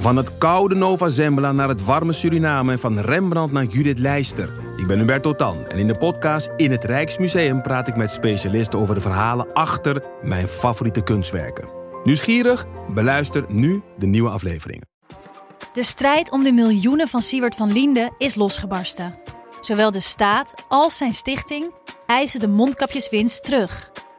Van het koude Nova Zembla naar het warme Suriname en van Rembrandt naar Judith Leister. Ik ben Hubert Totan en in de podcast In het Rijksmuseum praat ik met specialisten over de verhalen achter mijn favoriete kunstwerken. Nieuwsgierig? Beluister nu de nieuwe afleveringen. De strijd om de miljoenen van Siewert van Liende is losgebarsten. Zowel de staat als zijn stichting eisen de mondkapjeswinst terug.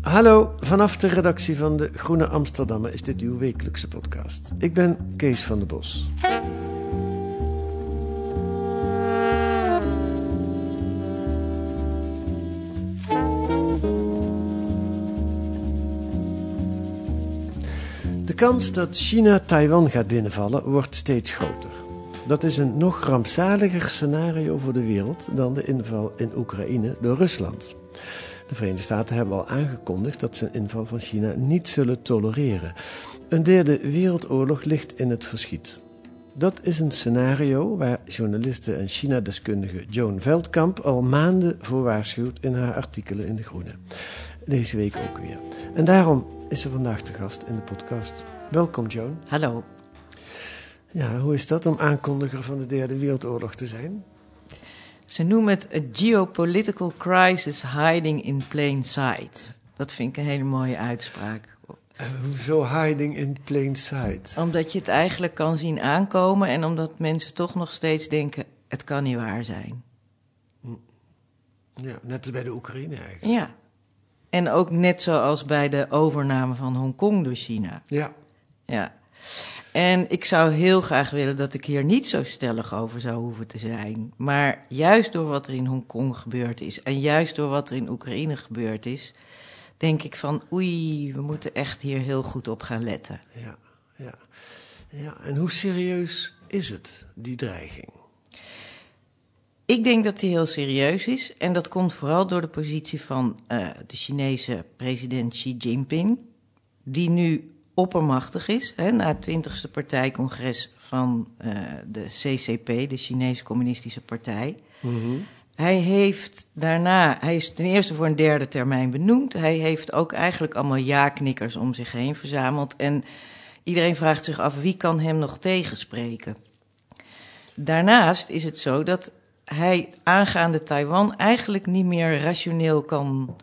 Hallo, vanaf de redactie van de Groene Amsterdammer is dit uw wekelijkse podcast. Ik ben Kees van der Bos. De kans dat China Taiwan gaat binnenvallen wordt steeds groter. Dat is een nog rampzaliger scenario voor de wereld dan de inval in Oekraïne door Rusland. De Verenigde Staten hebben al aangekondigd dat ze een inval van China niet zullen tolereren. Een derde wereldoorlog ligt in het verschiet. Dat is een scenario waar journaliste en China-deskundige Joan Veldkamp al maanden voor waarschuwt in haar artikelen in De Groene. Deze week ook weer. En daarom is ze vandaag te gast in de podcast. Welkom Joan. Hallo. Ja, hoe is dat om aankondiger van de derde wereldoorlog te zijn? Ze noemen het a geopolitical crisis hiding in plain sight. Dat vind ik een hele mooie uitspraak. Hoezo hiding in plain sight? Omdat je het eigenlijk kan zien aankomen en omdat mensen toch nog steeds denken: het kan niet waar zijn. Ja, net als bij de Oekraïne eigenlijk. Ja. En ook net zoals bij de overname van Hongkong door China. Ja. Ja. En ik zou heel graag willen dat ik hier niet zo stellig over zou hoeven te zijn. Maar juist door wat er in Hongkong gebeurd is en juist door wat er in Oekraïne gebeurd is, denk ik van oei, we moeten echt hier heel goed op gaan letten. Ja, ja. ja. En hoe serieus is het, die dreiging? Ik denk dat die heel serieus is. En dat komt vooral door de positie van uh, de Chinese president Xi Jinping. Die nu oppermachtig is. Hè, na het 20ste partijcongres van uh, de CCP, de Chinese Communistische Partij. Mm -hmm. Hij heeft daarna, hij is ten eerste voor een derde termijn benoemd. Hij heeft ook eigenlijk allemaal ja-knikkers om zich heen verzameld. En iedereen vraagt zich af wie kan hem nog tegenspreken. Daarnaast is het zo dat hij aangaande Taiwan eigenlijk niet meer rationeel kan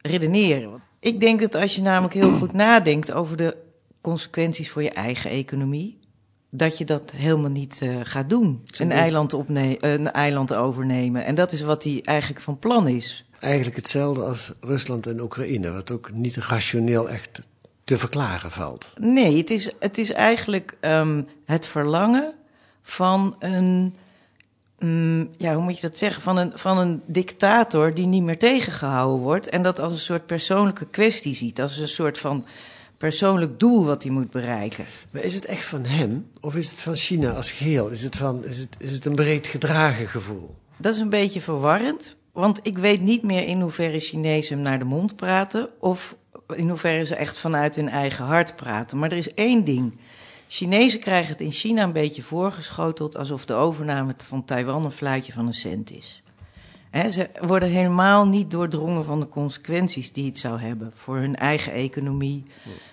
redeneren. Ik denk dat als je namelijk heel goed nadenkt over de consequenties voor je eigen economie, dat je dat helemaal niet uh, gaat doen. Een eiland, een eiland overnemen. En dat is wat hij eigenlijk van plan is. Eigenlijk hetzelfde als Rusland en Oekraïne, wat ook niet rationeel echt te verklaren valt. Nee, het is, het is eigenlijk um, het verlangen van een Mm, ja, hoe moet je dat zeggen? Van een, van een dictator die niet meer tegengehouden wordt. En dat als een soort persoonlijke kwestie ziet. Als een soort van persoonlijk doel wat hij moet bereiken. Maar is het echt van hem? Of is het van China als geheel? Is het, van, is het, is het een breed gedragen gevoel? Dat is een beetje verwarrend. Want ik weet niet meer in hoeverre Chinezen hem naar de mond praten. Of in hoeverre ze echt vanuit hun eigen hart praten. Maar er is één ding. Chinezen krijgen het in China een beetje voorgeschoteld alsof de overname van Taiwan een fluitje van een cent is. He, ze worden helemaal niet doordrongen van de consequenties die het zou hebben voor hun eigen economie,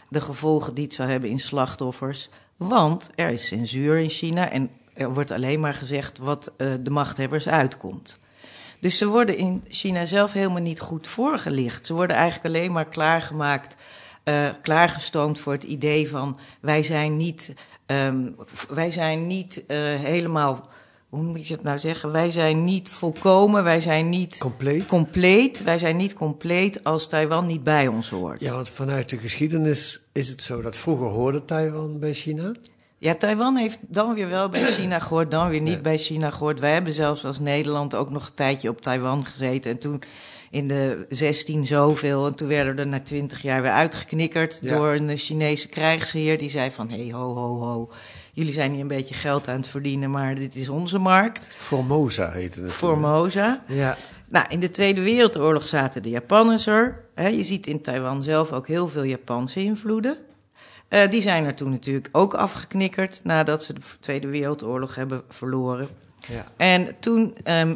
de gevolgen die het zou hebben in slachtoffers. Want er is censuur in China en er wordt alleen maar gezegd wat uh, de machthebbers uitkomt. Dus ze worden in China zelf helemaal niet goed voorgelicht. Ze worden eigenlijk alleen maar klaargemaakt uh, klaargestoomd voor het idee van wij zijn niet, um, wij zijn niet uh, helemaal, hoe moet je het nou zeggen? Wij zijn niet volkomen, wij zijn niet compleet. compleet. Wij zijn niet compleet als Taiwan niet bij ons hoort. Ja, want vanuit de geschiedenis is het zo dat vroeger hoorde Taiwan bij China. Ja, Taiwan heeft dan weer wel bij China gehoord, dan weer niet ja. bij China gehoord. Wij hebben zelfs als Nederland ook nog een tijdje op Taiwan gezeten. En toen in de 16 zoveel. En toen werden er na 20 jaar weer uitgeknikkerd ja. door een Chinese krijgsheer. Die zei van, hé, hey, ho, ho, ho. jullie zijn hier een beetje geld aan het verdienen, maar dit is onze markt. Formosa heette het. Formosa. Ja. Nou, in de Tweede Wereldoorlog zaten de Japanners er. Je ziet in Taiwan zelf ook heel veel Japanse invloeden. Eh, die zijn er toen natuurlijk ook afgeknikkerd nadat ze de Tweede Wereldoorlog hebben verloren. ja. En toen ehm,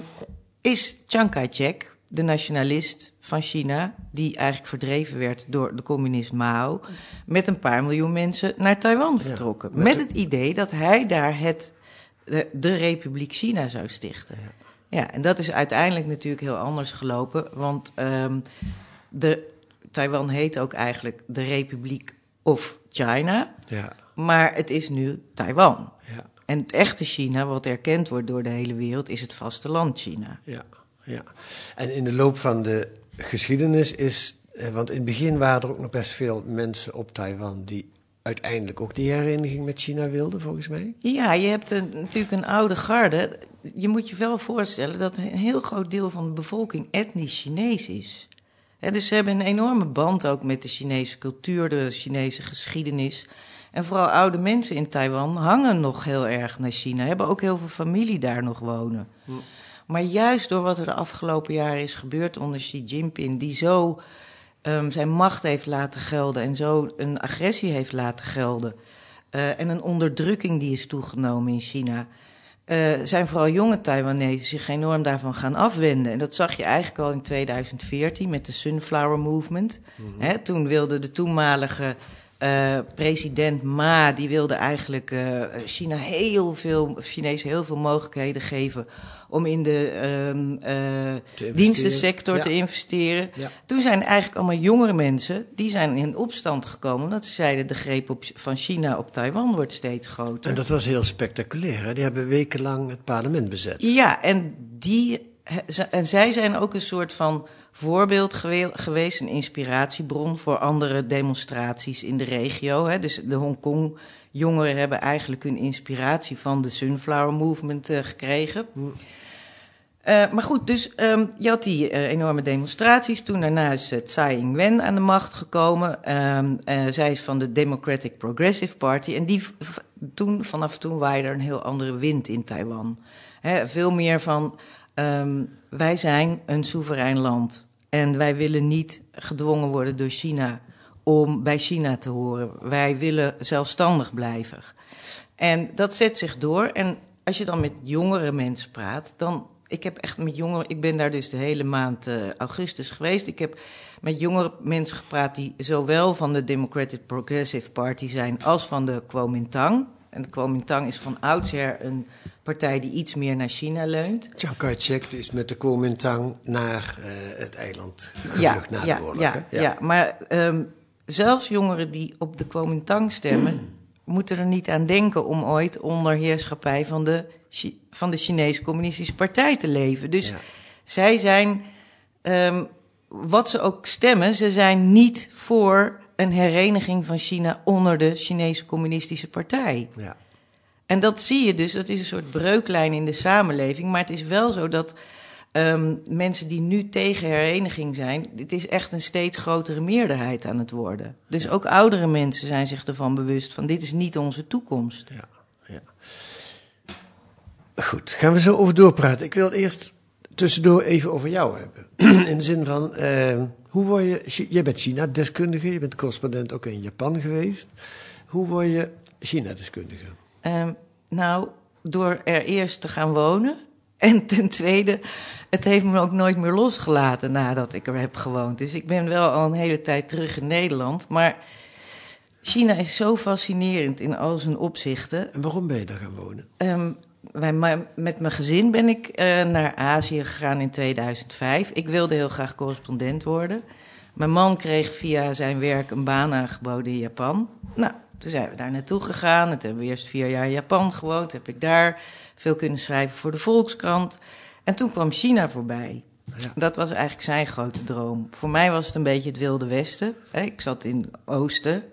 is Chiang Kai-shek, de nationalist van China, die eigenlijk verdreven werd door de communist Mao, met een paar miljoen mensen naar Taiwan vertrokken. met het idee dat hij daar het, de, de Republiek China zou stichten. Ja. en dat is uiteindelijk natuurlijk heel anders gelopen, want ehm, de, Taiwan heet ook eigenlijk de Republiek of China, Ja. maar het is nu Taiwan. Ja. En het echte China, wat erkend wordt door de hele wereld, is het vasteland China. Ja, ja. En in de loop van de geschiedenis is, eh, want in het begin waren er ook nog best veel mensen op Taiwan die uiteindelijk ook die hereniging met China wilden, volgens mij. Ja, je hebt een, natuurlijk een oude garde. Je moet je wel voorstellen dat een heel groot deel van de bevolking etnisch Chinees is. Hè, dus ze hebben een enorme band ook met de Chinese cultuur, de Chinese geschiedenis. En vooral oude mensen in Taiwan hangen nog heel erg naar China, hebben ook heel veel familie daar nog wonen. Maar juist door wat er de afgelopen jaren is gebeurd onder Xi Jinping, die zo ehm, zijn macht heeft laten gelden en zo een agressie heeft laten gelden. eh, en een onderdrukking die is toegenomen in China. eh, zijn vooral jonge Taiwanese zich enorm daarvan gaan afwenden. En dat zag je eigenlijk al in 2014 met de Sunflower Movement. Hè, toen wilde de toenmalige eh, president Ma, die wilde eigenlijk eh, China heel veel, Chinezen heel veel mogelijkheden geven om in de ehm, eh, dienstensector Ja. te investeren. Ja. Toen zijn eigenlijk allemaal jongere mensen, die zijn in opstand gekomen, omdat ze zeiden de greep op, van China op Taiwan wordt steeds groter. En dat was heel spectaculair. Hè? Die hebben wekenlang het parlement bezet. Ja, en, die, en zij zijn ook een soort van voorbeeld gewe- geweest, een inspiratiebron voor andere demonstraties in de regio. Hè. Dus de Hongkong jongeren hebben eigenlijk hun inspiratie van de Sunflower Movement eh, gekregen. Eh, maar goed, dus ehm, je had die eh, enorme demonstraties. Toen daarna is Tsai Ing-wen aan de macht gekomen. Ehm, eh, zij is van de Democratic Progressive Party. En die, toen, vanaf toen waaide er een heel andere wind in Taiwan. Hè, veel meer van, ehm, wij zijn een soeverein land. En wij willen niet gedwongen worden door China om bij China te horen. Wij willen zelfstandig blijven. En dat zet zich door. En als je dan met jongere mensen praat, dan. Ik heb echt met jongeren. Ik ben daar dus de hele maand eh, augustus geweest. Ik heb met jongere mensen gepraat die zowel van de Democratic Progressive Party zijn als van de Kuomintang. En de Kuomintang is van oudsher een partij die iets meer naar China leunt. Chiang Kai-shek is met de Kuomintang naar eh, het eiland gevlucht na ja, de oorlog. ja, hè? ja. maar ehm, zelfs jongeren die op de Kuomintang stemmen, moeten er niet aan denken om ooit onder heerschappij van de, Chi- van de Chinese Communistische Partij te leven. Dus Ja. zij zijn, ehm, wat ze ook stemmen, ze zijn niet voor een hereniging van China onder de Chinese Communistische Partij. Ja. En dat zie je dus, dat is een soort breuklijn in de samenleving. Maar het is wel zo dat ehm, mensen die nu tegen hereniging zijn, het is echt een steeds grotere meerderheid aan het worden. Dus ook oudere mensen zijn zich ervan bewust van dit is niet onze toekomst. Ja, ja. Goed, gaan we zo over doorpraten. Ik wil het eerst tussendoor even over jou hebben. In de zin van, eh, hoe word je... Jij bent China-deskundige, je bent correspondent ook in Japan geweest. Hoe word je China-deskundige? Ehm, nou, door er eerst te gaan wonen. En ten tweede, het heeft me ook nooit meer losgelaten nadat ik er heb gewoond. Dus ik ben wel al een hele tijd terug in Nederland. Maar China is zo fascinerend in al zijn opzichten. En waarom ben je daar gaan wonen? Ehm, wij, met mijn gezin ben ik eh, naar Azië gegaan in 2005. Ik wilde heel graag correspondent worden. Mijn man kreeg via zijn werk een baan aangeboden in Japan. Nou, toen zijn we daar naartoe gegaan. Toen hebben we eerst vier jaar in Japan gewoond. Heb ik daar veel kunnen schrijven voor de Volkskrant. En toen kwam China voorbij. Ja. Dat was eigenlijk zijn grote droom. Voor mij was het een beetje het Wilde Westen. Ik zat in het Oosten.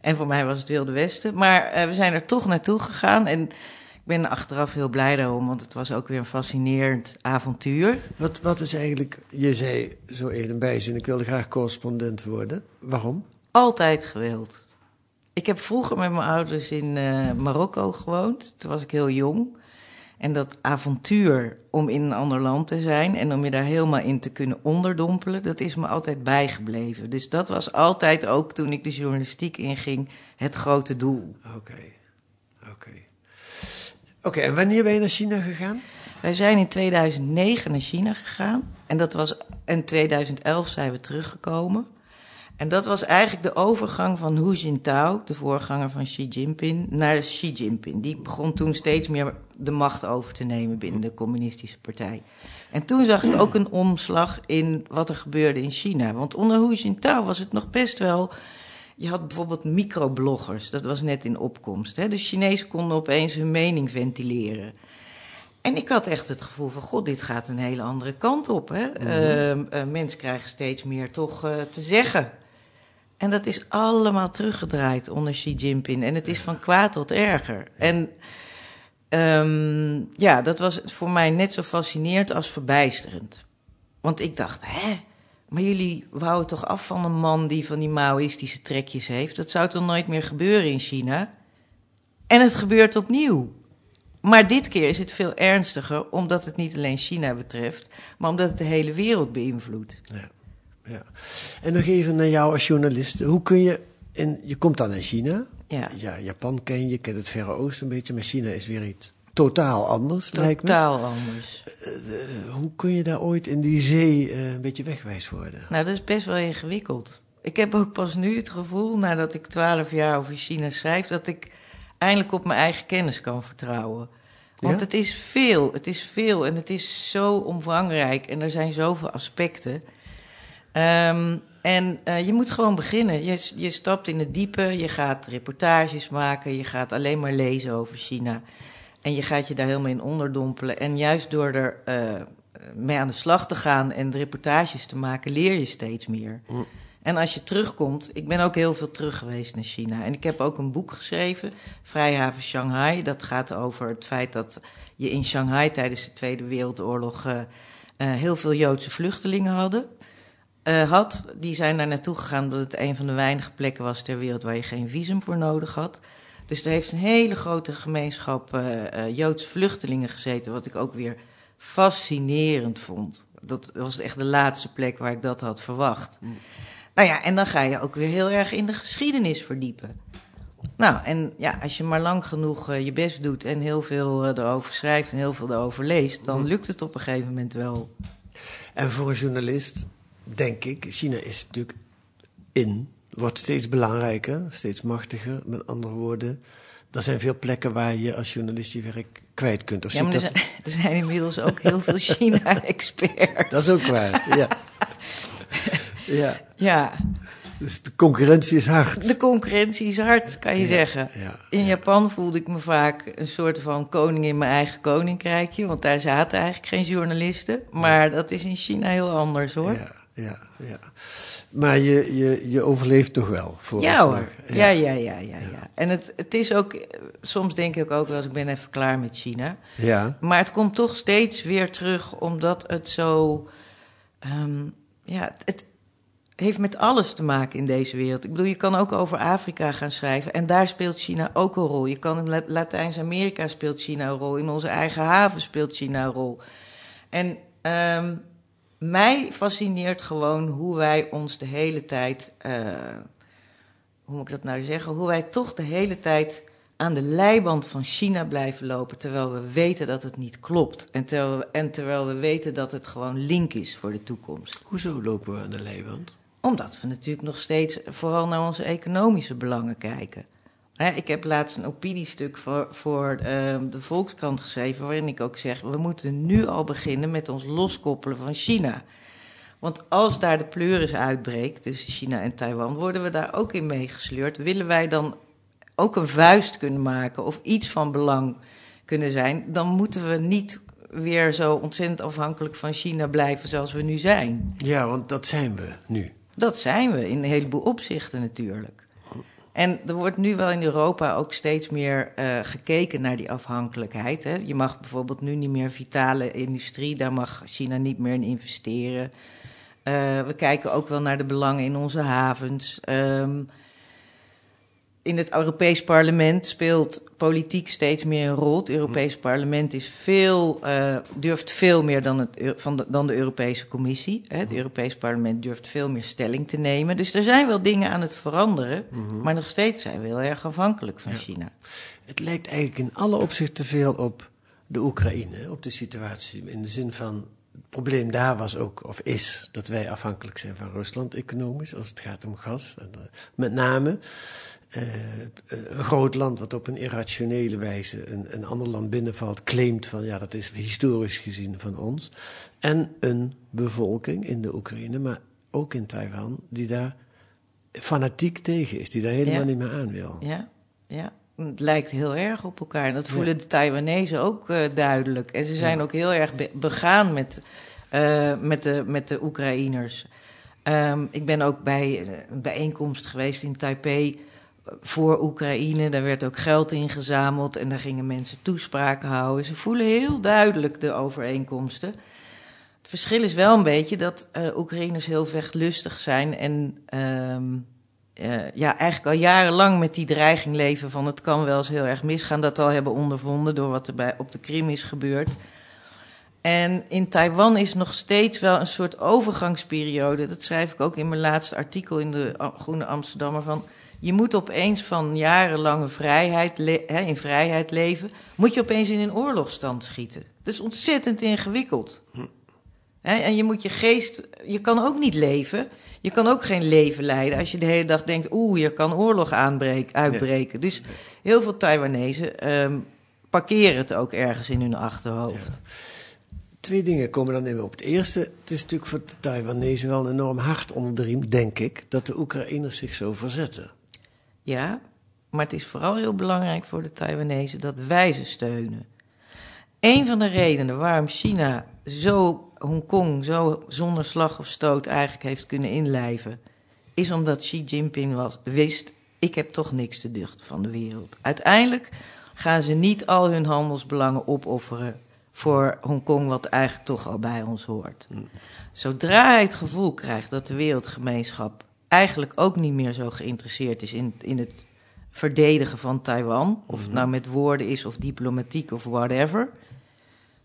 En voor mij was het Wilde Westen. Maar eh, we zijn er toch naartoe gegaan. En ik ben er achteraf heel blij daarom. Want het was ook weer een fascinerend avontuur. Wat, wat is eigenlijk... Je zei zo een bijzin, ik wilde graag correspondent worden. Waarom? Altijd gewild. Ik heb vroeger met mijn ouders in uh, Marokko gewoond. Toen was ik heel jong. En dat avontuur om in een ander land te zijn en om je daar helemaal in te kunnen onderdompelen, dat is me altijd bijgebleven. Dus dat was altijd ook toen ik de journalistiek inging het grote doel. Oké, oké. Oké, en wanneer ben je naar China gegaan? Wij zijn in 2009 naar China gegaan en dat was in 2011 zijn we teruggekomen. En dat was eigenlijk de overgang van Hu Jintao, de voorganger van Xi Jinping, naar Xi Jinping. Die begon toen steeds meer de macht over te nemen binnen de communistische partij. En toen zag ik ook een omslag in wat er gebeurde in China. Want onder Hu Jintao was het nog best wel... Je had bijvoorbeeld microbloggers, dat was net in opkomst. Hè? De Chinezen konden opeens hun mening ventileren. En ik had echt het gevoel van, god, dit gaat een hele andere kant op. Hè? Mm mensen krijgen steeds meer toch uh, te zeggen. En dat is allemaal teruggedraaid onder Xi Jinping. En het is van kwaad tot erger. En um, ja, dat was voor mij net zo fascinerend als verbijsterend. Want ik dacht, hè? Maar jullie wouden toch af van een man die van die Maoïstische trekjes heeft? Dat zou toch nooit meer gebeuren in China? En het gebeurt opnieuw. Maar dit keer is het veel ernstiger, omdat het niet alleen China betreft, maar omdat het de hele wereld beïnvloedt. Ja ja. En nog even naar jou als journalist. Hoe kun je, in, je komt dan in China. Ja. ja. Japan ken je, kent het Verre Oosten een beetje, maar China is weer iets totaal anders, totaal lijkt me. Totaal anders. Uh, hoe kun je daar ooit in die zee uh, een beetje wegwijs worden? Nou, dat is best wel ingewikkeld. Ik heb ook pas nu het gevoel, nadat ik twaalf jaar over China schrijf, dat ik eindelijk op mijn eigen kennis kan vertrouwen. Want ja? het is veel, het is veel en het is zo omvangrijk en er zijn zoveel aspecten. Um, en uh, je moet gewoon beginnen. Je, je stapt in het diepe, je gaat reportages maken, je gaat alleen maar lezen over China. En je gaat je daar helemaal in onderdompelen. En juist door er uh, mee aan de slag te gaan en de reportages te maken, leer je steeds meer. Mm. En als je terugkomt, ik ben ook heel veel terug geweest naar China. En ik heb ook een boek geschreven, Vrijhaven Shanghai. Dat gaat over het feit dat je in Shanghai tijdens de Tweede Wereldoorlog uh, heel veel Joodse vluchtelingen hadden uh, had. Die zijn daar naartoe gegaan omdat het een van de weinige plekken was ter wereld waar je geen visum voor nodig had. Dus er heeft een hele grote gemeenschap uh, uh, Joodse vluchtelingen gezeten, wat ik ook weer fascinerend vond. Dat was echt de laatste plek waar ik dat had verwacht. Mm. Nou ja, en dan ga je ook weer heel erg in de geschiedenis verdiepen. Nou, en ja, als je maar lang genoeg je best doet en heel veel erover schrijft en heel veel erover leest, dan mm. lukt het op een gegeven moment wel. En voor een journalist denk ik, China is natuurlijk in, wordt steeds belangrijker, steeds machtiger. Met andere woorden, er zijn veel plekken waar je als journalist je werk kwijt kunt. Of ja, maar er, dat... zijn, er zijn inmiddels ook heel veel China-experts. Dat is ook waar, ja. ja. Ja. Dus de concurrentie is hard. De concurrentie is hard, kan je ja, zeggen. Ja, in Japan voelde ik me vaak een soort van koning in mijn eigen koninkrijkje. Want daar zaten eigenlijk geen journalisten. Maar dat is in China heel anders hoor. Ja ja. Maar je, je, je overleeft toch wel? Voor ja. Ja. Ja, ja, ja, ja, En het, het is ook, soms denk ik ook wel eens, ik ben even klaar met China. Ja. Maar het komt toch steeds weer terug, omdat het zo, um, ja, het heeft met alles te maken in deze wereld. Ik bedoel, je kan ook over Afrika gaan schrijven en daar speelt China ook een rol. Je kan in Latijns-Amerika speelt China een rol, in onze eigen haven speelt China een rol. En... Um, mij fascineert gewoon hoe wij ons de hele tijd, uh, hoe moet ik dat nou zeggen, hoe wij toch de hele tijd aan de leiband van China blijven lopen, terwijl we weten dat het niet klopt. En terwijl, we, en terwijl we weten dat het gewoon link is voor de toekomst. Hoezo lopen we aan de leiband? Omdat we natuurlijk nog steeds vooral naar onze economische belangen kijken. Ik heb laatst een opiniestuk voor, voor ehm, de Volkskrant geschreven, waarin ik ook zeg: we moeten nu al beginnen met ons loskoppelen van China. Want als daar de pleuris uitbreekt tussen China en Taiwan, worden we daar ook in meegesleurd. Willen wij dan ook een vuist kunnen maken of iets van belang kunnen zijn, dan moeten we niet weer zo ontzettend afhankelijk van China blijven zoals we nu zijn. Ja, want dat zijn we nu. Dat zijn we in een heleboel opzichten natuurlijk. En er wordt nu wel in Europa ook steeds meer uh, gekeken naar die afhankelijkheid. Hè. Je mag bijvoorbeeld nu niet meer vitale industrie, daar mag China niet meer in investeren. Uh, we kijken ook wel naar de belangen in onze havens. Um, in het Europees Parlement speelt politiek steeds meer een rol. Het Europees Parlement is veel, uh, durft veel meer dan, het, van de, dan de Europese Commissie. Hè. Het Europees Parlement durft veel meer stelling te nemen. Dus er zijn wel dingen aan het veranderen, maar nog steeds zijn we heel erg afhankelijk van China. Het lijkt eigenlijk in alle opzichten te veel op de Oekraïne, op de situatie. In de zin van, het probleem daar was ook, of is, dat wij afhankelijk zijn van Rusland economisch, als het gaat om gas. En, uh, met name uh, een groot land wat op een irrationele wijze een, een ander land binnenvalt, claimt van ja, dat is historisch gezien van ons. En een bevolking in de Oekraïne, maar ook in Taiwan, die daar fanatiek tegen is, die daar helemaal Ja. niet meer aan wil. Ja, ja. Het lijkt heel erg op elkaar. En dat voelen de Taiwanese ook eh, duidelijk. En ze zijn ook heel erg be- begaan met, eh, met, de, met de Oekraïners. Ehm, ik ben ook bij eh, een bijeenkomst geweest in Taipei eh, voor Oekraïne. Daar werd ook geld ingezameld en daar gingen mensen toespraken houden. Ze voelen heel duidelijk de overeenkomsten. Het verschil is wel een beetje dat eh Oekraïners heel vechtlustig zijn en ehm, eh, ja, eigenlijk al jarenlang met die dreiging leven van het kan wel eens heel erg misgaan. Dat al hebben ondervonden door wat er bij, op de Krim is gebeurd. En in Taiwan is nog steeds wel een soort overgangsperiode. Dat schrijf ik ook in mijn laatste artikel in de Groene Amsterdammer. Van, je moet opeens van jarenlange vrijheid, hè, in vrijheid leven... moet je opeens in een oorlogstand schieten. Dat is ontzettend ingewikkeld. Hè, en je moet je geest... Je kan ook niet leven. Je kan ook geen leven leiden als je de hele dag denkt... oeh, je kan oorlog aanbreken, uitbreken. Dus heel veel Taiwanezen ehm, parkeren het ook ergens in hun achterhoofd. Twee dingen komen dan in me op. Het eerste, het is natuurlijk voor de Taiwanese wel een enorm hard onder de riem, denk ik, dat de Oekraïners zich zo verzetten. Ja, maar het is vooral heel belangrijk voor de Taiwanese dat wij ze steunen. Een van de redenen waarom China zo Hongkong zo zonder slag of stoot eigenlijk heeft kunnen inlijven, is omdat Xi Jinping was, wist: ik heb toch niks te duchten van de wereld. Uiteindelijk gaan ze niet al hun handelsbelangen opofferen voor Hongkong, wat eigenlijk toch al bij ons hoort. Zodra hij het gevoel krijgt dat de wereldgemeenschap eigenlijk ook niet meer zo geïnteresseerd is in, in het verdedigen van Taiwan, of het nou met woorden is of diplomatiek of whatever,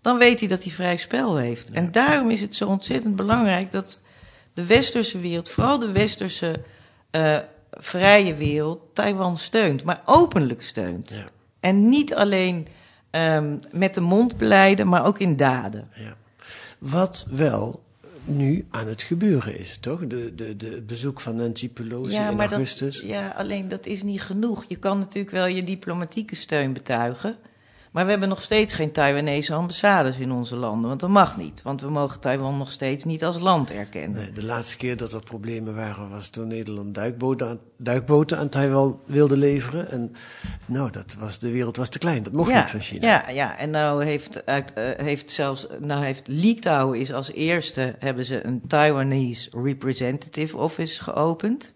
dan weet hij dat hij vrij spel heeft. En daarom is het zo ontzettend belangrijk dat de westerse wereld, vooral de westerse eh, vrije wereld, Taiwan steunt, maar openlijk steunt. Ja. En niet alleen ehm, met de mond beleiden, maar ook in daden. Ja. Wat wel nu aan het gebeuren is, toch? De, de, de bezoek van Nancy Pelosi in maar augustus. Dat, ja, alleen dat is niet genoeg. Je kan natuurlijk wel je diplomatieke steun betuigen. Maar we hebben nog steeds geen Taiwanese ambassades in onze landen. Want dat mag niet. Want we mogen Taiwan nog steeds niet als land erkennen. Nee, de laatste keer dat er problemen waren was toen Nederland duikboten aan, duikboten aan Taiwan wilde leveren. En nou, dat was, de wereld was te klein. Dat mocht ja, niet van China. Ja, ja, en nou heeft, uit, eh, heeft zelfs, nou heeft Litouwen is als eerste, hebben ze een Taiwanese Representative Office geopend.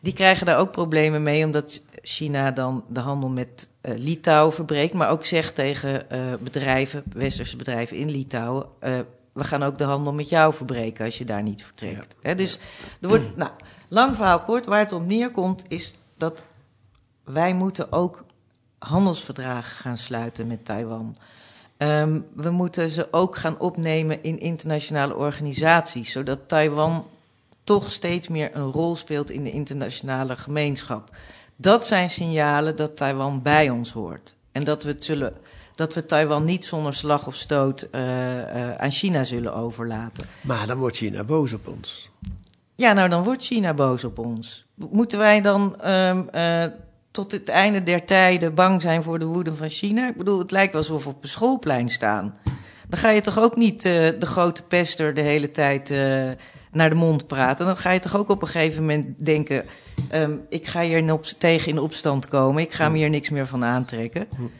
Die krijgen daar ook problemen mee, omdat China dan de handel met eh, Litouwen verbreekt, maar ook zegt tegen eh, bedrijven, westerse bedrijven in Litouwen, eh, we gaan ook de handel met jou verbreken als je daar niet vertrekt. Hè, dus er wordt, nou, lang verhaal kort, waar het op neerkomt is dat wij moeten ook handelsverdragen gaan sluiten met Taiwan. Ehm, we moeten ze ook gaan opnemen in internationale organisaties, zodat Taiwan toch steeds meer een rol speelt in de internationale gemeenschap. Dat zijn signalen dat Taiwan bij ons hoort. En dat we, het zullen, dat we Taiwan niet zonder slag of stoot eh, eh, aan China zullen overlaten. Maar dan wordt China boos op ons. Ja, nou dan wordt China boos op ons. Moeten wij dan ehm, eh, tot het einde der tijden bang zijn voor de woede van China? Ik bedoel, het lijkt wel alsof we op een schoolplein staan. Dan ga je toch ook niet de grote pester de hele tijd naar de mond praten. Dan ga je toch ook op een gegeven moment denken... Ehm, ik ga hier in op, tegen in opstand komen. Ik ga hmm. me hier niks meer van aantrekken. Hmm.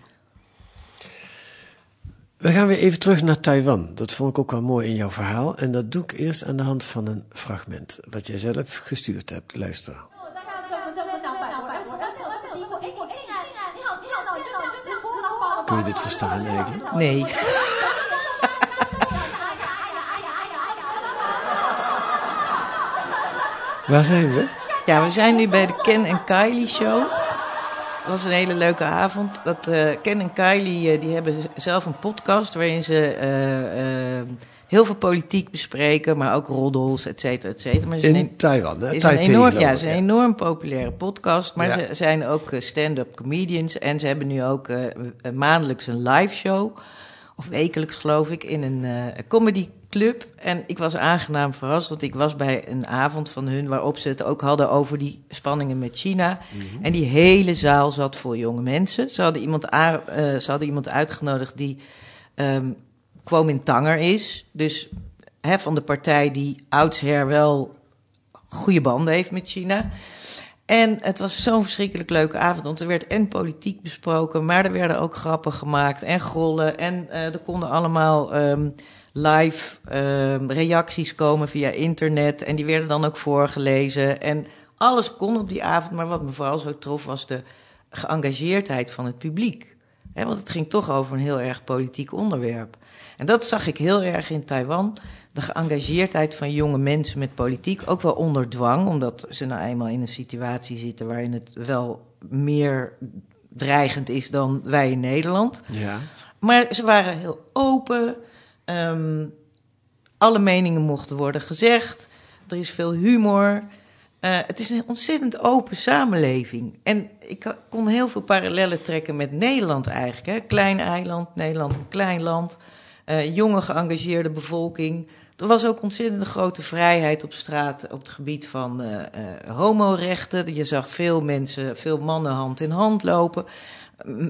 We gaan weer even terug naar Taiwan. Dat vond ik ook wel mooi in jouw verhaal. En dat doe ik eerst aan de hand van een fragment. wat jij zelf gestuurd hebt. Luister. Kun je dit verstaan eigenlijk? Nee. Waar zijn we? Ja, we zijn nu bij de Ken en Kylie Show. Het was een hele leuke avond. Dat, eh, Ken en Kylie eh, die hebben zelf een podcast waarin ze eh, heel veel politiek bespreken, maar ook roddels, et cetera, et cetera. Maar ze zijn In Taiwan, hè? is een enorm, ja, ze is een enorm populaire podcast. Maar Ja. ze zijn ook stand-up comedians. En ze hebben nu ook maandelijks een live show. Of wekelijks, geloof ik, in een comedy club. En ik was aangenaam verrast, want ik was bij een avond van hun... waarop ze het ook hadden over die spanningen met China. Mhm. En die hele zaal zat vol jonge mensen. Ze hadden iemand, eh, ze hadden iemand uitgenodigd die ehm Kuomintangger is. Dus hè, van de partij die oudsher wel goede banden heeft met China. En het was zo'n verschrikkelijk leuke avond, want er werd en politiek besproken, maar er werden ook grappen gemaakt en grollen. En eh, er konden allemaal ehm, live ehm, reacties komen via internet en die werden dan ook voorgelezen. En alles kon op die avond, maar wat me vooral zo trof was de geëngageerdheid van het publiek. Want het ging toch over een heel erg politiek onderwerp. En dat zag ik heel erg in Taiwan. De geëngageerdheid van jonge mensen met politiek. Ook wel onder dwang, omdat ze nou eenmaal in een situatie zitten waarin het wel meer dreigend is dan wij in Nederland. Ja. Maar ze waren heel open. Ehm, alle meningen mochten worden gezegd. Er is veel humor. Eh, het is een ontzettend open samenleving. En ik kon heel veel parallellen trekken met Nederland eigenlijk. Hè. Klein eiland, Nederland een klein land. Eh, jonge geëngageerde bevolking. Er was ook ontzettend grote vrijheid op straat op het gebied van eh, homorechten. Je zag veel mensen, veel mannen hand in hand lopen.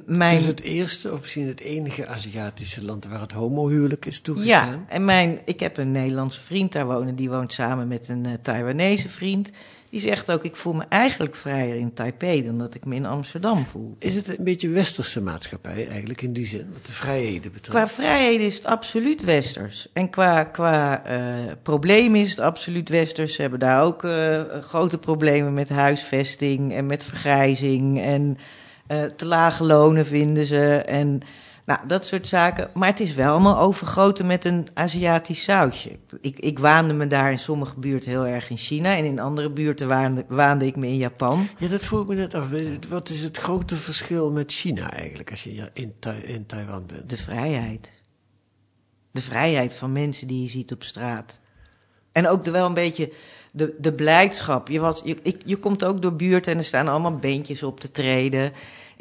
Mijn... Het is het eerste of misschien het enige Aziatische land waar het homohuwelijk is Ja, toegestaan. en mijn, ik heb een Nederlandse vriend daar wonen. Die woont samen met een eh, Taiwanese vriend. Die zegt ook, ik voel me eigenlijk vrijer in Taipei dan dat ik me in Amsterdam voel. Is het een beetje westerse maatschappij eigenlijk in die zin, wat de vrijheden betreft? Qua vrijheden is het absoluut westers. En qua, qua problemen is het absoluut westers. Ze hebben daar ook eh, grote problemen met huisvesting en met vergrijzing. En eh, te lage lonen vinden ze. En nou, dat soort zaken. Maar het is wel allemaal overgoten met een Aziatisch sausje. Ik, ik waande me daar in sommige buurten heel erg in China. En in andere buurten waande, waande ik me in Japan. Ja, dat vroeg ik me net af. Wat is het grote verschil met China eigenlijk als je in, in Taiwan bent? De vrijheid. De vrijheid van mensen die je ziet op straat. En ook wel een beetje de, de blijdschap. Je, was, je, ik, je komt ook door buurten en er staan allemaal beentjes op te treden.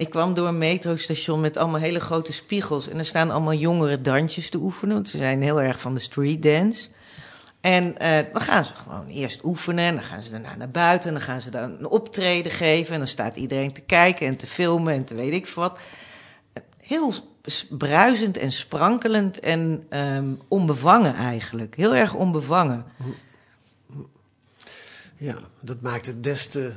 Ik kwam door een metrostation met allemaal hele grote spiegels. En er staan allemaal jongeren dansjes te oefenen. Want ze zijn heel erg van de street dance. En eh, dan gaan ze gewoon eerst oefenen. En dan gaan ze daarna naar buiten. En dan gaan ze dan een optreden geven. En dan staat iedereen te kijken en te filmen en te weet ik wat heel bruisend en sprankelend en ehm, onbevangen eigenlijk. Heel erg onbevangen. Ja, dat maakt het des te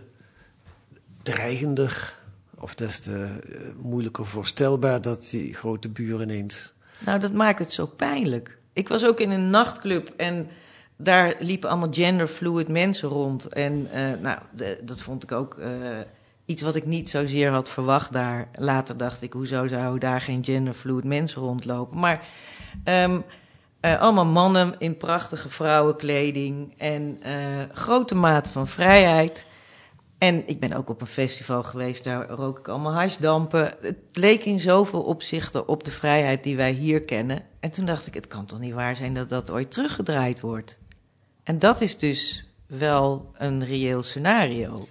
dreigender of des te eh, moeilijker voorstelbaar dat die grote buren ineens... Nou, dat maakt het zo pijnlijk. Ik was ook in een nachtclub en daar liepen allemaal genderfluid mensen rond. En eh, nou, dat vond ik ook eh, iets wat ik niet zozeer had verwacht daar. Later dacht ik, hoezo zou daar geen genderfluid mensen rondlopen? Maar ehm, eh, allemaal mannen in prachtige vrouwenkleding en grote mate van vrijheid. En ik ben ook op een festival geweest, daar rook ik allemaal hasdampen. Het leek in zoveel opzichten op de vrijheid die wij hier kennen. En toen dacht ik, het kan toch niet waar zijn dat dat ooit teruggedraaid wordt? En dat is dus wel een reëel scenario.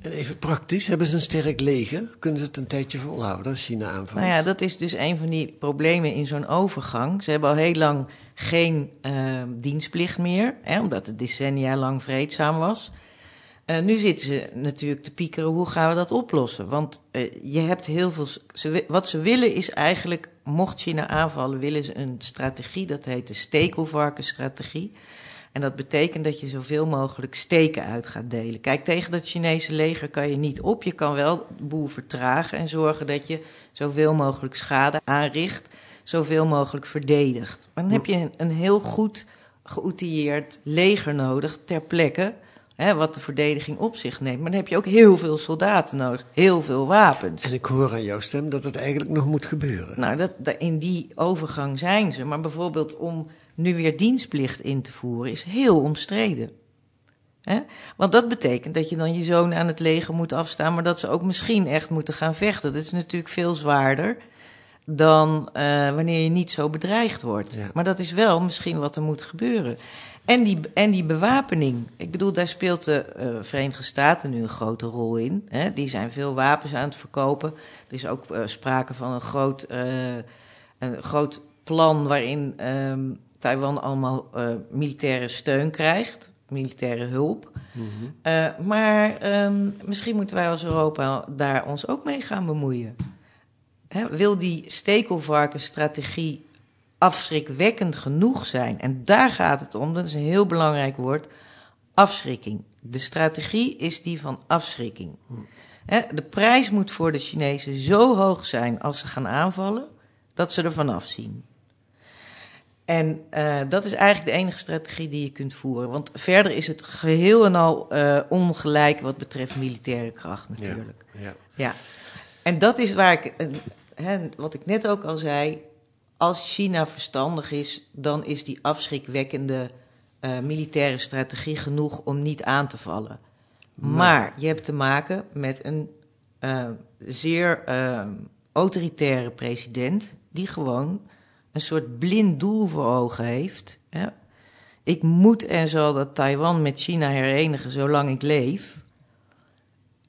En even praktisch, hebben ze een sterk leger? Kunnen ze het een tijdje volhouden als China aanvalt? Nou ja, dat is dus een van die problemen in zo'n overgang. Ze hebben al heel lang geen eh, dienstplicht meer, hè, omdat het decennia lang vreedzaam was. Eh, nu zitten ze natuurlijk te piekeren, hoe gaan we dat oplossen? Want eh, je hebt heel veel... Ze, wat ze willen is eigenlijk, mocht China aanvallen... willen ze een strategie, dat heet de stekelvarkenstrategie. En dat betekent dat je zoveel mogelijk steken uit gaat delen. Kijk, tegen dat Chinese leger kan je niet op. Je kan wel de boel vertragen en zorgen dat je zoveel mogelijk schade aanricht... zoveel mogelijk verdedigt. Maar dan heb je een, een heel goed geoutilleerd leger nodig ter plekke... Hè, wat de verdediging op zich neemt. Maar dan heb je ook heel veel soldaten nodig, heel veel wapens. En ik hoor aan jouw stem dat het eigenlijk nog moet gebeuren. Nou, dat, dat- in die overgang zijn ze. Maar bijvoorbeeld om nu weer dienstplicht in te voeren is heel omstreden. Hè? Want dat betekent dat je dan je zoon aan het leger moet afstaan, maar dat ze ook misschien echt moeten gaan vechten. Dat is natuurlijk veel zwaarder dan uh, wanneer je niet zo bedreigd wordt. Ja. Maar dat is wel misschien wat er moet gebeuren. En die, en die bewapening. Ik bedoel, daar speelt de uh, Verenigde Staten nu een grote rol in. Hè? Die zijn veel wapens aan het verkopen. Er is ook uh, sprake van een groot, een groot plan waarin um, Taiwan allemaal militaire steun krijgt militaire hulp. Mm -hmm. uh, maar um, misschien moeten wij als Europa daar ons ook mee gaan bemoeien. Wil die stekelvarkenstrategie afschrikwekkend genoeg zijn? En daar gaat het om, dat is een heel belangrijk woord, afschrikking. De strategie is die van afschrikking. De prijs moet voor de Chinezen zo hoog zijn als ze gaan aanvallen, dat ze er vanaf zien. En uh, dat is eigenlijk de enige strategie die je kunt voeren. Want verder is het geheel en al uh, ongelijk wat betreft militaire kracht natuurlijk. Ja, ja. ja. En dat is waar ik, uh, hè, wat ik net ook al zei, als China verstandig is, dan is die afschrikwekkende militaire strategie genoeg om niet aan te vallen. Maar, maar je hebt te maken met een zeer autoritaire president die gewoon een soort blind doel voor ogen heeft. Hè? Ik moet en zal dat Taiwan met China herenigen zolang ik leef.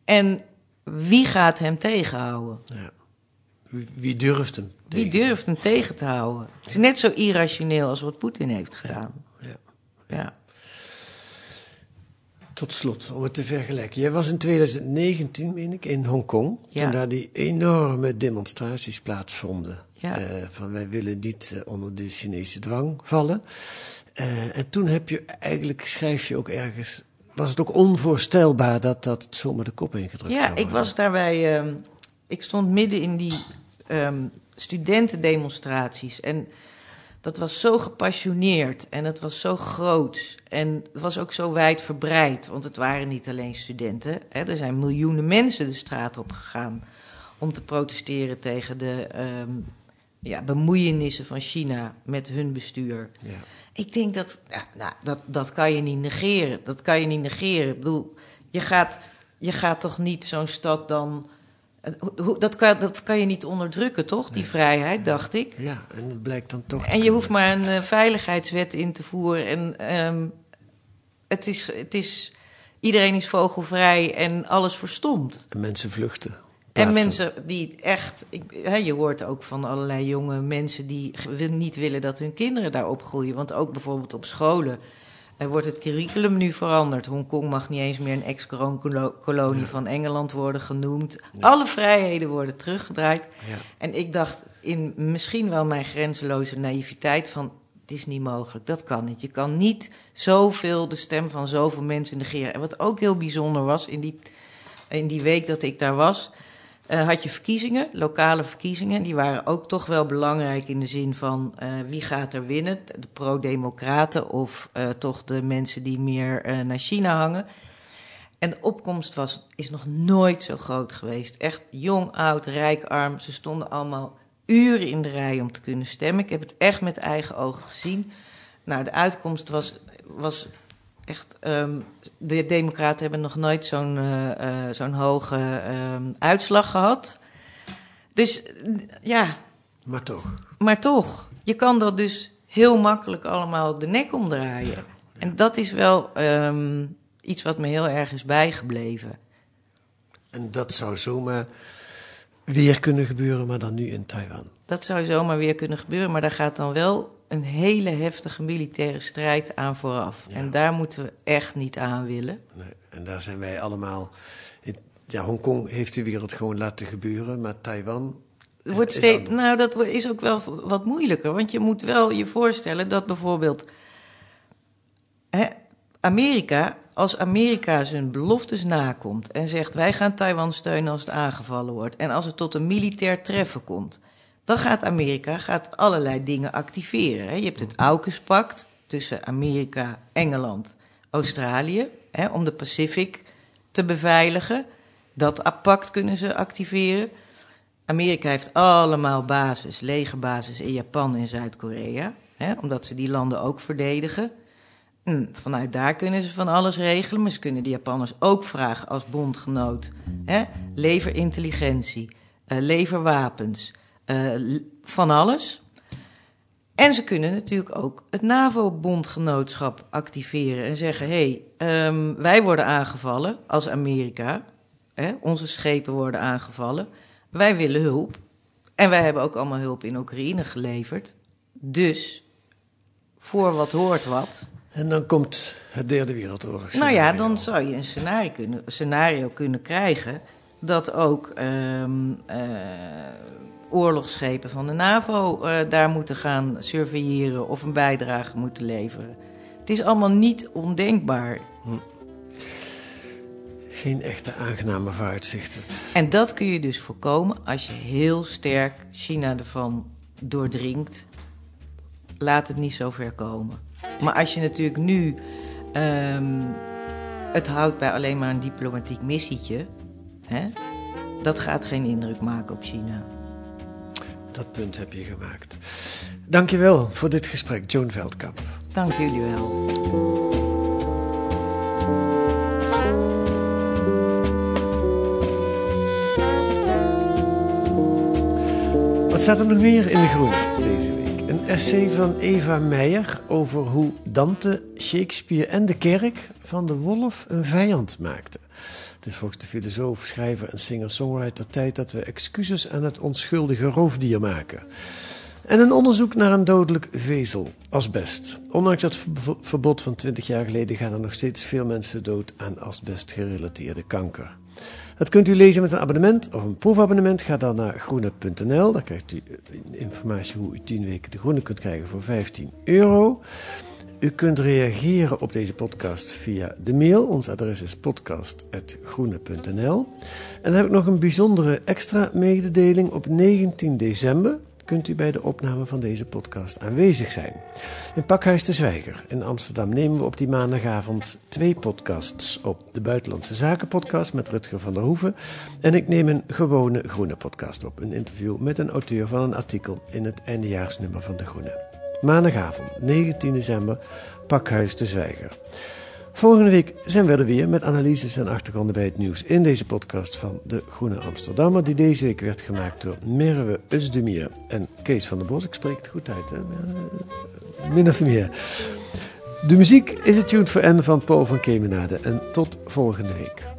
En wie gaat hem tegenhouden? Ja. Wie, durft hem Wie durft hem tegen te houden? Het is net zo irrationeel als wat Poetin heeft gedaan. Ja. ja. ja. Tot slot, om het te vergelijken. Jij was in 2019, meen ik, in Hongkong. Ja. Toen daar die enorme demonstraties plaatsvonden. Ja. Uh, van wij willen niet uh, onder de Chinese dwang vallen. Uh, en toen heb je eigenlijk, schrijf je ook ergens, was het ook onvoorstelbaar dat dat zomaar de kop ingedrukt Ja, zou ik was daarbij, um, ik stond midden in die um, studentendemonstraties. En dat was zo gepassioneerd en het was zo groot. En het was ook zo wijdverbreid, want het waren niet alleen studenten. Hè, er zijn miljoenen mensen de straat op gegaan om te protesteren tegen de um, ja, bemoeienissen van China met hun bestuur. Ja. Ik denk dat, ja, nou, dat, dat kan je niet negeren. Dat kan je niet negeren. Ik bedoel, je gaat, je gaat toch niet zo'n stad dan. Dat kan, dat kan je niet onderdrukken, toch? Die Nee. vrijheid, dacht ik. Ja, en het blijkt dan toch. En je kunnen. hoeft maar een uh, veiligheidswet in te voeren. En um, het is, het is, iedereen is vogelvrij en alles verstomt. En mensen vluchten. En mensen die echt, ik, hè, je hoort ook van allerlei jonge mensen die niet willen dat hun kinderen daar opgroeien. Want ook bijvoorbeeld op scholen er wordt het curriculum nu veranderd. Hongkong mag niet eens meer een ex-kolonie van Engeland worden genoemd. Alle vrijheden worden teruggedraaid. Ja. En ik dacht in misschien wel mijn grenzeloze naïviteit van... het is niet mogelijk, dat kan niet. Je kan niet zoveel de stem van zoveel mensen negeren. En wat ook heel bijzonder was in die, in die week dat ik daar was... Uh, had je verkiezingen, lokale verkiezingen. Die waren ook toch wel belangrijk in de zin van uh, wie gaat er winnen? De pro-democraten of uh, toch de mensen die meer naar China hangen. En de opkomst was, is nog nooit zo groot geweest. Echt jong, oud, rijk, arm. Ze stonden allemaal uren in de rij om te kunnen stemmen. Ik heb het echt met eigen ogen gezien. Nou, de uitkomst was, was echt. Um, de Democraten hebben nog nooit zo'n uh, uh, zo'n hoge um, uitslag gehad. Dus ja. Maar toch. Maar toch, je kan dat dus heel makkelijk allemaal de nek omdraaien. Ja, ja. En dat is wel um, iets wat me heel erg is bijgebleven. En dat zou zomaar weer kunnen gebeuren, maar dan nu in Taiwan. Dat zou zomaar weer kunnen gebeuren, maar daar gaat dan wel een hele heftige militaire strijd aan vooraf. Ja. En daar moeten we echt niet aan willen. Nee, en daar zijn wij allemaal. Ja, Hongkong heeft de wereld gewoon laten gebeuren, maar Taiwan. Wordt steeds, nou, dat is ook wel wat moeilijker. Want je moet wel je voorstellen dat bijvoorbeeld. Hè, Amerika, als Amerika zijn beloftes nakomt en zegt: wij gaan Taiwan steunen als het aangevallen wordt. En als het tot een militair treffen komt dan gaat Amerika gaat allerlei dingen activeren. Je hebt het AUKUS-pact tussen Amerika, Engeland, Australië... Hè, om de Pacific te beveiligen. Dat pact kunnen ze activeren. Amerika heeft allemaal bases, legerbases in Japan en Zuid-Korea... Omdat ze die landen ook verdedigen. Hm, vanuit daar kunnen ze van alles regelen, maar ze kunnen de Japanners ook vragen als bondgenoot. Hè? Lever intelligentie, eh, lever wapens, eh, van alles. En ze kunnen natuurlijk ook het NAVO-bondgenootschap activeren en zeggen: hé, hey, ehm, wij worden aangevallen als Amerika, hè? onze schepen worden aangevallen, wij willen hulp. En wij hebben ook allemaal hulp in Oekraïne geleverd. Dus voor wat hoort wat. En dan komt het derde wereldoorlog. Nou ja, dan zou je een scenario kunnen, scenario kunnen krijgen dat ook ehm, eh, oorlogsschepen van de NAVO eh, daar moeten gaan surveilleren of een bijdrage moeten leveren. Het is allemaal niet ondenkbaar. Geen echte aangename vooruitzichten. En dat kun je dus voorkomen als je heel sterk China ervan doordringt. Laat het niet zo ver komen. Maar als je natuurlijk nu ehm, het houdt bij alleen maar een diplomatiek missietje, hè, dat gaat geen indruk maken op China. Dat punt heb je gemaakt. Dankjewel voor dit gesprek, Joan Veldkamp. Dank jullie wel. Wat staat er nog meer in de Groene deze week? Een essay van Eva Meijer over hoe Dante, Shakespeare en de kerk van de wolf een vijand maakten. Het is volgens de filosoof, schrijver en singer-songwriter tijd dat we excuses aan het onschuldige roofdier maken. En een onderzoek naar een dodelijk vezel, asbest. Ondanks ver- verbod van 20 jaar geleden gaan er nog steeds veel mensen dood aan asbest-gerelateerde kanker. Dat kunt u lezen met een abonnement of een proefabonnement. Ga dan naar groene.nl. Daar krijgt u eh, informatie hoe u 10 weken de groene kunt krijgen voor 15 euro. U kunt reageren op deze podcast via de mail. Ons adres is podcast.groene.nl. En dan heb ik nog een bijzondere extra mededeling. Op 19 december kunt u bij de opname van deze podcast aanwezig zijn. In Pakhuis de Zwijger in Amsterdam nemen we op die maandagavond twee podcasts op. De Buitenlandse Zaken podcast met Rutger van der Hoeven. En ik neem een gewone Groene podcast op. Een interview met een auteur van een artikel in het eindejaarsnummer van De Groene. Maandagavond, 19 december, Pakhuis de Zwijger. Volgende week zijn we er weer met analyses en achtergronden bij het nieuws in deze podcast van De Groene Amsterdammer, die deze week werd gemaakt door Merwe Özdemir en Kees van der Bos. Ik spreek het goed uit, hè? Eh, Min of meer. De muziek is het Tune for N van Paul van Kemenade en tot volgende week.